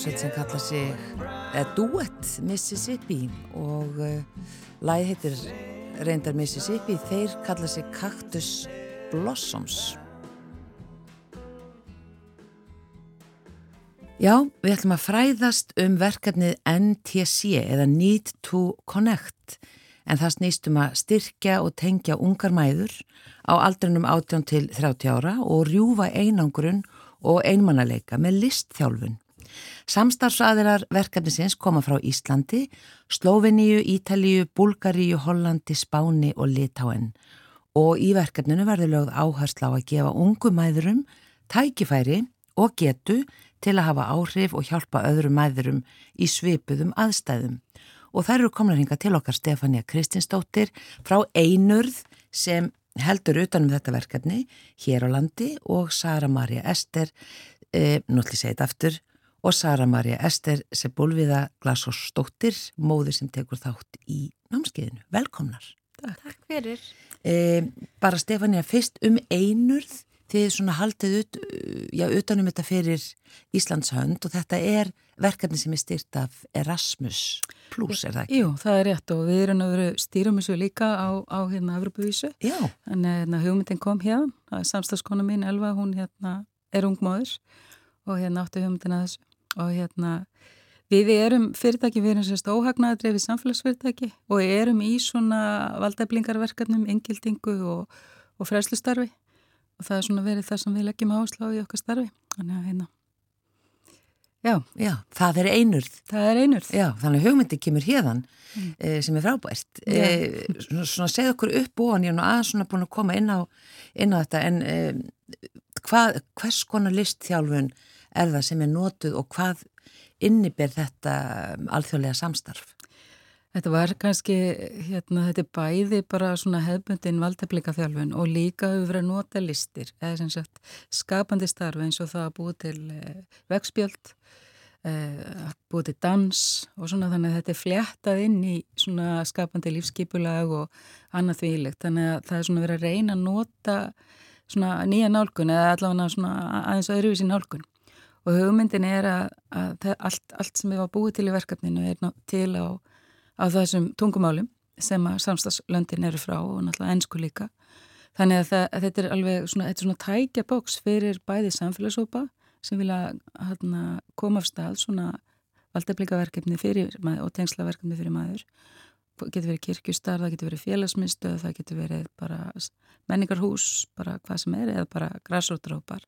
hljómsveit sem kalla sig Duet Mississippi og uh, lagi heitir reyndar Mississippi, þeir kalla sig Cactus Blossoms Já, við ætlum að fræðast um verkefnið NTC eða Need to Connect en það snýst um að styrkja og tengja ungar mæður á aldrinum 18 til 30 ára og rjúfa einangrun og einmannaleika með listþjálfun. Samstarfsaðirar verkefnisins koma frá Íslandi, Slóveníu, Ítalíu, Búlgaríu, Hollandi, Spáni og Litáen og í verkefninu verður lögð áhersla á að gefa ungu mæðurum tækifæri og getu til að hafa áhrif og hjálpa öðrum mæðurum í svipuðum aðstæðum. Og þær eru komna hringa til okkar Stefania Kristinsdóttir frá Einurð sem heldur utanum þetta verkefni hér á landi og Sara Maria Ester, e, náttúrulega segið aftur, og Sara Maria Ester Sebulviða Glasósdóttir, móður sem tekur þátt í námskeiðinu. Velkomnar. Takk, Takk fyrir. E, bara Stefania, fyrst um Einurð, þið svona haldið ut, já, utanum þetta fyrir Íslands hönd og þetta er verkefni sem er styrt af Erasmus plus, er það ekki? Jú, það er rétt og við erum að vera stýrum þessu líka á, á hérna Evropavísu. Já. Þannig að hérna, hugmyndin kom hérna, það er samstagskona mín Elva, hún hérna er ungmóður og hérna áttu hugmyndin að þessu og hérna við erum fyrirtæki, við erum sérst óhagnaði drefið samfélagsfyrirtæki og erum í svona valdæflingarverkefnum, engildingu og, og fræslustarfi og það er svona verið það sem við leggjum áherslu á í okkar starfi þannig að hérna Já. Já, það er einurð. Það er einurð. Já, þannig hugmyndi kemur hérðan mm. e, sem er frábært. E, svona, svona segð okkur upp og hann, er nú aðeins svona búin að koma inn á, inn á þetta, en e, hvað, hvers konar listþjálfun er það sem er notuð og hvað inniber þetta alþjóðlega samstarf? Þetta var kannski, hérna, þetta er bæði bara svona hefbundin valdeflika þjálfun og líka verið að nota listir, eða sem sagt skapandi starfi eins og það að búið til eh, vegspjöld, eh, búið til dans og svona þannig að þetta er fléttað inn í svona skapandi lífskipulag og annað þvílegt. Þannig að það er svona verið að reyna að nota svona nýja nálgun eða allavega svona aðeins öðruvísi nálgun. Og hugmyndin er að, að allt, allt sem við varum búið til í verkefninu er til á á þessum tungumálum sem að samstagslöndin eru frá og náttúrulega ennsku líka. Þannig að, það, að þetta er alveg svona, svona tækja bóks fyrir bæði samfélagsópa sem vilja hana, koma af stað svona valdeblíkaverkefni fyrir maður og tengslaverkefni fyrir maður. Getur verið kirkjustar, það getur verið félagsmyndstöð, það getur verið bara menningarhús, bara hvað sem er, eða bara græsrótrópar.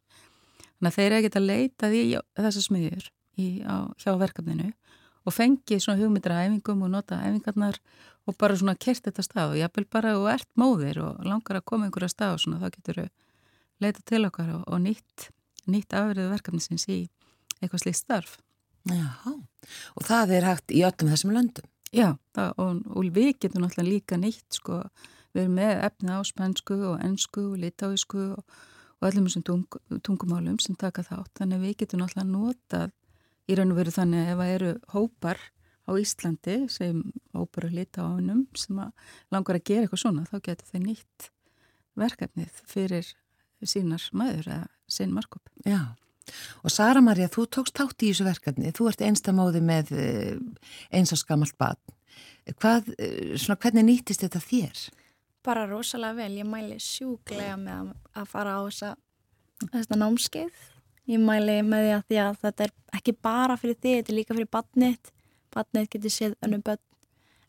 Þannig að þeir eru ekkert að leita því þessar smiðjur í, á, hjá verkefninu og fengi svona hugmyndir að æfingum og nota æfingarnar og bara svona kert þetta stað og jápil bara og ert móðir og langar að koma einhverja stað og svona þá getur þau leita til okkar og, og nýtt, nýtt afverðu verkefnisins í eitthvað slíkt starf. Já, og það er hægt í öllum þessum löndum? Já, það, og, og við getum náttúrulega líka nýtt sko, við erum með efnið á spænsku og ennsku og litáísku og, og öllum þessum tung, tungumálum sem taka þátt, þannig við getum náttúrulega notað í raun og veru þannig að ef það eru hópar á Íslandi sem hópar að lita á hannum sem að langar að gera eitthvað svona þá getur þau nýtt verkefnið fyrir sínar maður eða sinn markup. Já, og Sara Maria, þú tókst tátt í þessu verkefni, þú ert einstamóði með eh, eins og skamalt badn. Hvað, eh, svona, hvernig nýttist þetta þér? Bara rosalega vel, ég mæli sjúglega með að fara á þessa, námskeið Ég mæli með því að, því að þetta er ekki bara fyrir þig, þetta er líka fyrir badnit. Badnit getur séð önnum börn.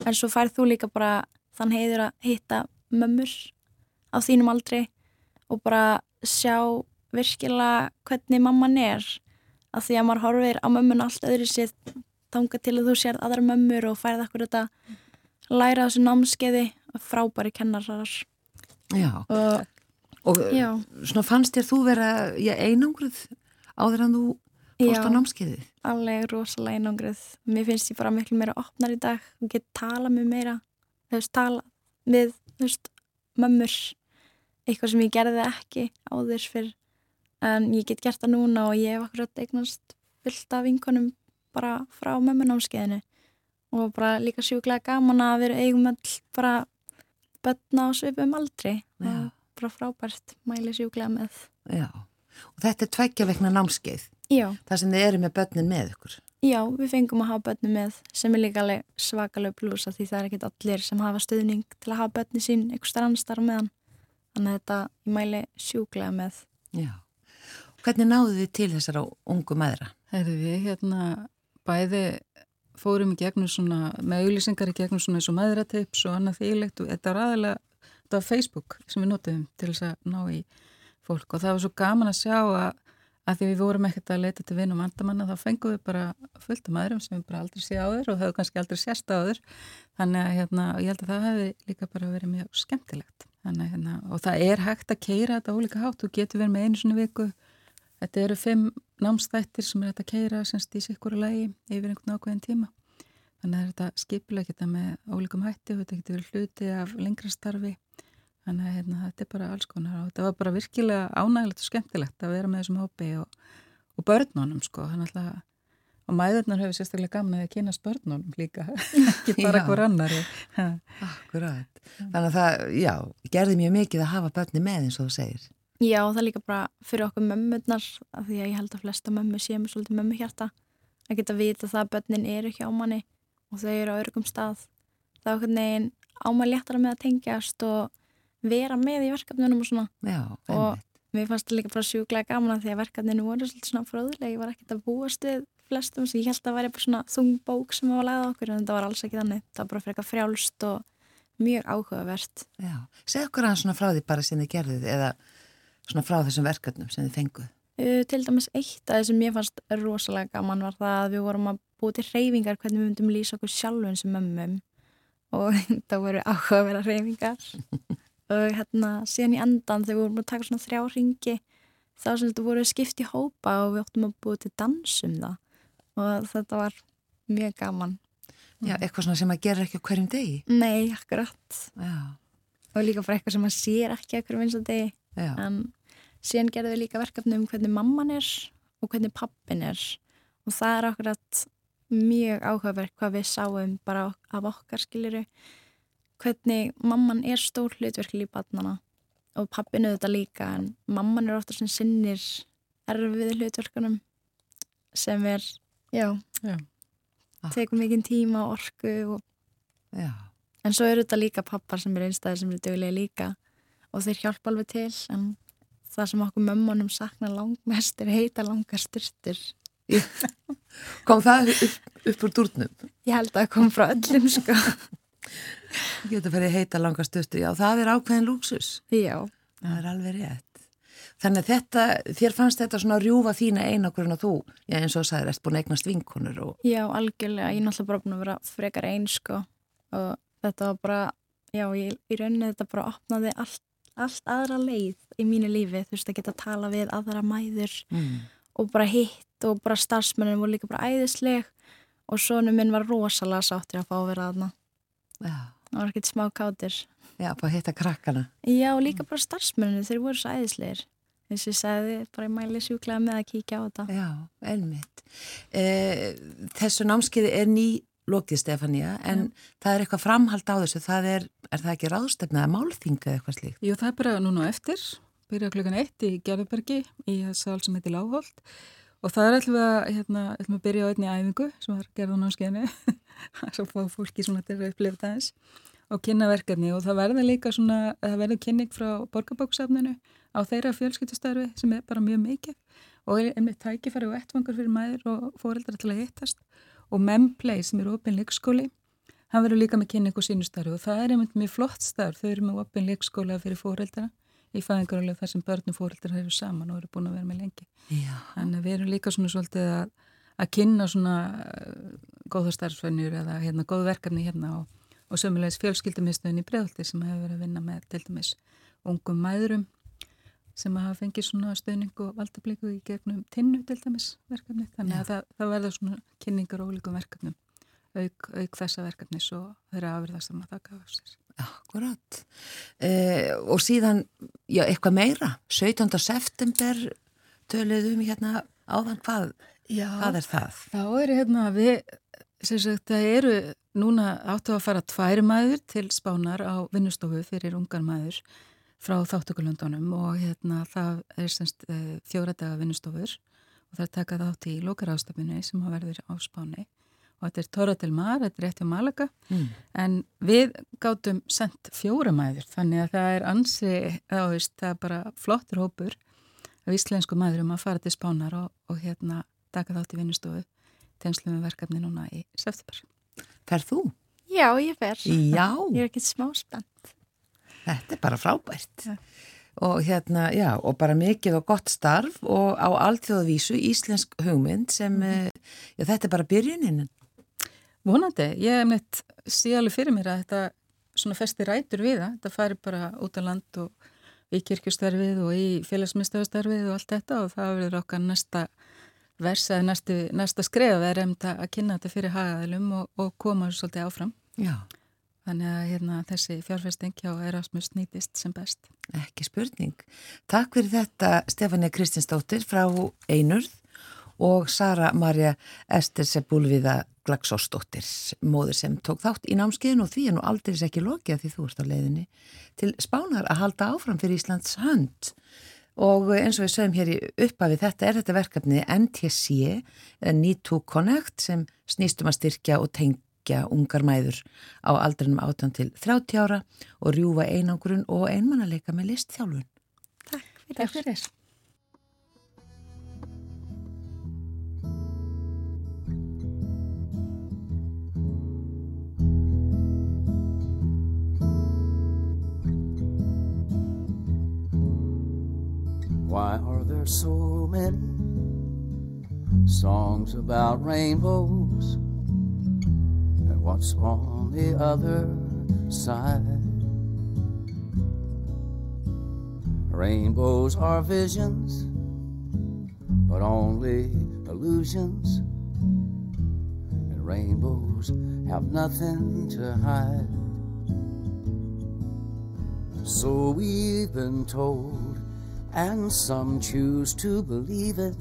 En svo færð þú líka bara þann heiður að hitta mömmur á þínum aldri og bara sjá virkilega hvernig mamman er. Að því að maður horfir á mömmun allt öðru sér þánga til að þú sér aðra mömmur og færð akkur þetta læra þessu námskeiði frábæri kennarar. Já, og, og já. svona fannst þér þú vera einangruð áður en þú fórst á námskeiði? Já, alveg rosalega einangrið. Mér finnst ég bara miklu meira opnar í dag og get tala með meira, þú veist, tala með, þú veist, mömmur, eitthvað sem ég gerði ekki áður fyrr, en ég get gert það núna og ég hef akkurat eignast fyllt af vinkonum bara frá mömmunámskeiðinu og bara líka sjúklega gaman að vera eigum all bara börna og svipum aldrei og bara frábært mæli sjúklega með. Já. Og þetta er tveggja vekna námskeið Já. það sem þið eru með börnin með ykkur. Já, við fengum að hafa börnin með sem er líka svakalega plusa því það er ekkit allir sem hafa stuðning til að hafa börnin sín eitthvað strannstar meðan. Þannig að þetta ég mæli sjúklega með. Já, hvernig náðu þið til þessara ungu maðra? Herði við hérna bæði fórum í gegnum svona með auðlýsingar í gegnum svona eins og maðuratips og annað þýlegt og þetta var aðalega þetta var Facebook sem við notuðum til þess að ná í fólk og það var svo gaman að sjá að, að því við vorum ekkert að leita til vinum vandamanna þá fengum við bara fullt um aðrum sem við bara aldrei sé áður og höfum kannski aldrei sérst áður. Þannig að hérna, ég held að það hefði líka bara verið mjög skemmtilegt. Þannig, hérna, og það er hægt að keira þetta ólíka hátt, þú getur verið með einu svona viku þetta eru fimm námstættir sem er hægt að keira semst í sikkuru lægi yfir einhvern ákveðin tíma þannig að þetta skipilega geta með ólíkum hætti og þetta getur verið hluti af lengra starfi Þannig að hérna, þetta er bara alls konar og þetta var bara virkilega ánægilegt og skemmtilegt að vera með þessum hópi og, og börnunum sko. Að, og mæðurnar hefur sérstaklega gaman að kynast börnunum líka, *laughs* ekki bara hver annari. Akkurát. Þannig að það, já, gerði mjög mikið að hafa börni með eins og þú segir. Já, það er líka bara fyrir okkur mömmurnar, af því að ég held að flesta mömmu séum svolítið mömmu hjarta, að geta vita það að börnin eru hjá manni og þau eru á örgum stað. Það er okkur neginn ámæg léttara með að tengjast og vera með í verkefnunum og svona. Já, og mér fannst það líka bara sjúklega gaman því að verkefninu voru svolítið svona fróðulega ég var ekkert að búast við flestum sem ég held að væri bara svona þung bók sem var lagað okkur en þetta var alls ekki þannig. Það var bara fyrir eitthvað frjálst og mjög áhugavert. Já, segð okkur aðeins svona frá því bara sem þið gerðið eða svona frá þessum verkefnum sem þið fenguð? Uh, til dæmis eitt af það sem ég fannst rosalega gaman var það að við vorum að búið til reyfingar hvernig við myndum lýsa okkur sjálfum sem mömmum. Og *laughs* það voru áhuga að vera reyfingar *laughs* og hérna síðan í endan þegar við vorum að taka svona þrjá ringi þá sem þetta voru skipt í hópa og við óttum að búið til dansum það. Og þetta var mjög gaman. Já, eitthvað svona sem að gera ekki hverjum degi? Nei, akkurat. Já. og líka bara eitthvað sem að sér ekki hverjum eins og degi Já. en síðan gerðum við líka verkefni um hvernig mamman er og hvernig pappin er. Og það er akkurat mjög áhugaverk hvað við sáum bara af okkar skiliru hvernig mamman er stór hlutverkli í batnana og pappinu þetta líka en mamman er ofta sem sinnir erfið hlutverkunum sem er, já, Já. tekum mikinn tíma og orku og, en svo eru þetta líka pappar sem er einstæðir sem eru dögulega líka og þeir hjálpa alveg til en það sem okkur mömmunum sakna langmest er heita langar styrtur *laughs* Kom það upp, upp úr dúrnum? Ég held að það kom frá öllum sko. Getur farið heita langa styrtu, já það er ákveðin lúksus Já. Það er alveg rétt. Þannig að þetta, þér fannst þetta svona rjúfa þína einakurinn og þú, já eins og sagðir, erst búin að eignast vinkonur og... Já, algjörlega, ég er náttúrulega bara búin að vera frekar einn sko. Og þetta var bara, já, ég, í rauninni þetta bara opnaði allt, allt aðra leið í mínu lífi, þú veist að geta að tala við aðra mæður Mm. og bara hitt og bara starfsmennin voru líka bara æðisleg og sonu minn var rosalega sáttur að fá að vera aðna. Það var ekkert smá kátir. já, bara hitta krakkana. Já, og líka bara starfsmennin, þeir voru svo æðislegir. Þess að ég sagði bara ég mæli sjúklega með að kíkja á þetta. Já, einmitt. Eh, þessu námskiði er ný lokið Stefania, en það er eitthvað framhald á þessu, það er, er það ekki ráðstefna eða málþinga eða eitthvað slíkt? Jú, það er bara núna eftir, byrja klukkan eitt í Gerðbergi í sál sem heitir Láholt og það er alltaf að, hérna, ætlum að byrja á einni æfingu sem var gerðan á skeiðinu, *laughs* svo fá fólki svona til að upplifa það eins og kynna verkefni. Og það verður líka svona, það verður kynning frá borgarbóksafninu á þeirra fjölskyldustarfi sem er bara mjög mikið. Og er einmitt tækifæri og ettvangur fyrir mæður og fóreldrar til að hittast og Memplay sem er opinn leikskóli hann verður líka með kynning og sínustarfi og það er einmitt mjög flott starf, þau eru með opinn leikskóla fyrir fóreldra í fæðingarulega þar sem börn og fóreldrar eru saman og eru búin að vera með lengi Já. Þannig að við erum líka svona svolítið að, að kynna svona uh, góða starfsfennur eða hérna góð verkefni hérna og, og sömulegis fjölskyldumistöðin í bregðaldi sem hefur verið að vinna með til dæmis ungum mæðurum sem hafa fengið svona stöðning og valdabliku í gegnum tinnu til dæmis verkefni. Þannig að það, það verða svona kynningar og ólíkum verkefnum auk, auk þessa verkefnis og þeirra afriðast að maður taka af sér. Akkurat. Eh, og síðan, já, eitthvað meira. 17. september töluðum hérna áðan hvað, Já, hvað er það? Þá er hérna við, sem sagt, það eru núna áttu að fara tvær maður til spánar á vinnustofu fyrir ungar maður frá þáttökulundunum og hérna það er semst fjóra daga vinnustofur og það er takað átt í lókarástafinu sem að verður á spáni og þetta er Tóra til Mar, þetta er rétt hjá Malaga Mm. en við gátum sendt fjóra maður þannig að það er ansi, þá veist, það er bara flottur hópur af íslensku maðurum að fara til spánar og, og hérna taka þátt í vinnustofu tengslu með verkefni núna í september. Ferð þú? Já, ég fer. Já, Ég er ekkert smá spennt. Þetta er bara frábært. Ja. Og hérna, já, og bara mikið og gott starf og á allþjóðavísu íslensk hugmynd sem, mm. já, þetta er bara byrjunin. Vonandi, ég hef neitt sé alveg fyrir mér að þetta svona festi rætur við það, þetta fari bara út á land og í kirkjustarfið og í félagsmyndstöðustarfið og allt þetta og það verður okkar næsta vers eða næstu, næsta skref er að kynna þetta fyrir hagaðilum og, og koma svolítið áfram. Já. Þannig að hérna, þessi fjárfesting hjá Erasmus nýtist sem best. Ekki spurning. Takk fyrir þetta Stefania Kristinsdóttir frá Einurð og Sara Marja Ester Sebúlviða Glagsósdóttir, móður sem tók þátt í námskeiðinu og því er nú aldrei ekki lokið að því þú ert á leiðinni til spánar að halda áfram fyrir Íslands hönd. Og eins og við sögum hér í upphafi þetta er þetta verkefni NTC, Need to Connect, sem snýstum að styrkja og tengja ungar mæður á aldrinum 18 til 30 ára og rjúfa einangurinn og einmannaleika með listþjálfun. Takk fyrir. Takk fyrir. Why are there so many songs about rainbows? What's on the other side? Rainbows are visions, but only illusions. And rainbows have nothing to hide. So we've been told, and some choose to believe it.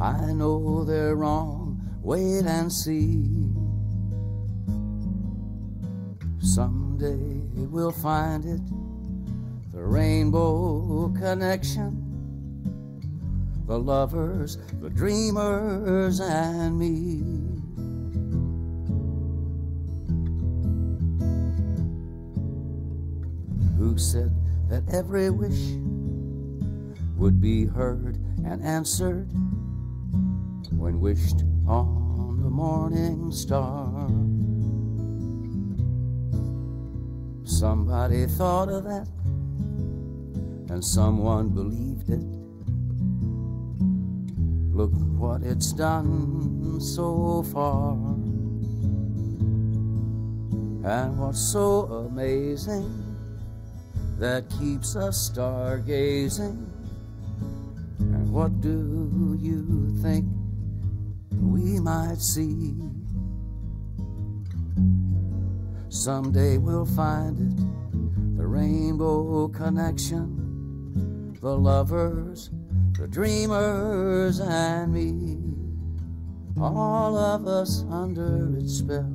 I know they're wrong, wait and see. Someday we'll find it, the rainbow connection. The lovers, the dreamers, and me. who said that every wish would be heard and answered when wished on the morning star. Somebody thought of that, and someone believed it. Look what it's done so far. And what's so amazing that keeps us stargazing. And what do you think we might see? Someday we'll find it, the rainbow connection, the lovers, the dreamers, and me. All of us under its spell.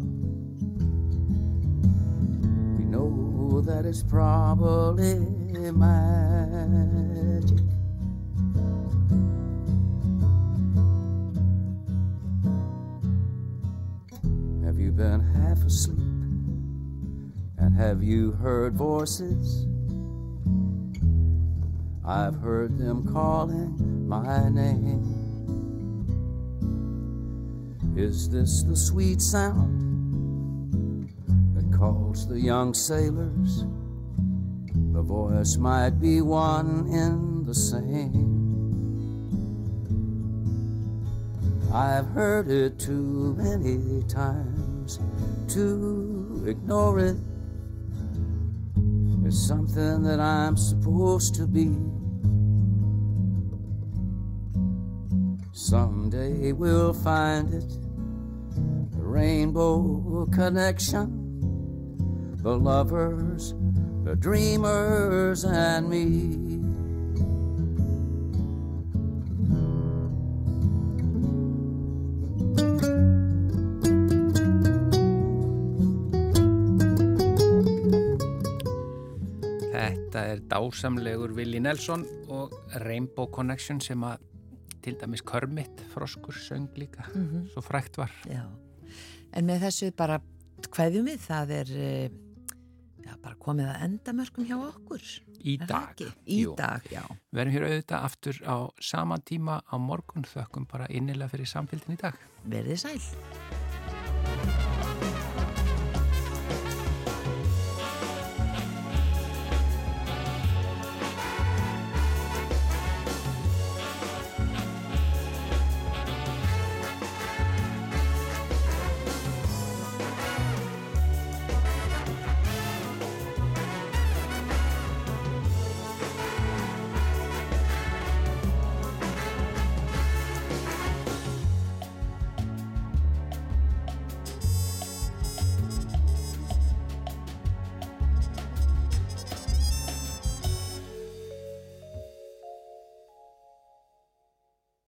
We know that it's probably magic. Been half asleep? And have you heard voices? I've heard them calling my name. Is this the sweet sound that calls the young sailors? The voice might be one in the same. I've heard it too many times to ignore it. It's something that I'm supposed to be. Someday we'll find it the rainbow connection, the lovers, the dreamers, and me. Dásamlegur Willi Nelson og Rainbow Connection sem að til dæmis Kermit froskur söng líka, svo frækt var. Já, en með þessu bara hvaðjum við, það er eh, já, bara komið að endamörkum hjá okkur. Í Er dag. Í Jú. dag, já. Við erum hér auðvitað aftur á sama tíma á morgun þökkum bara innilega fyrir samfélgin í dag. Verðið sæl.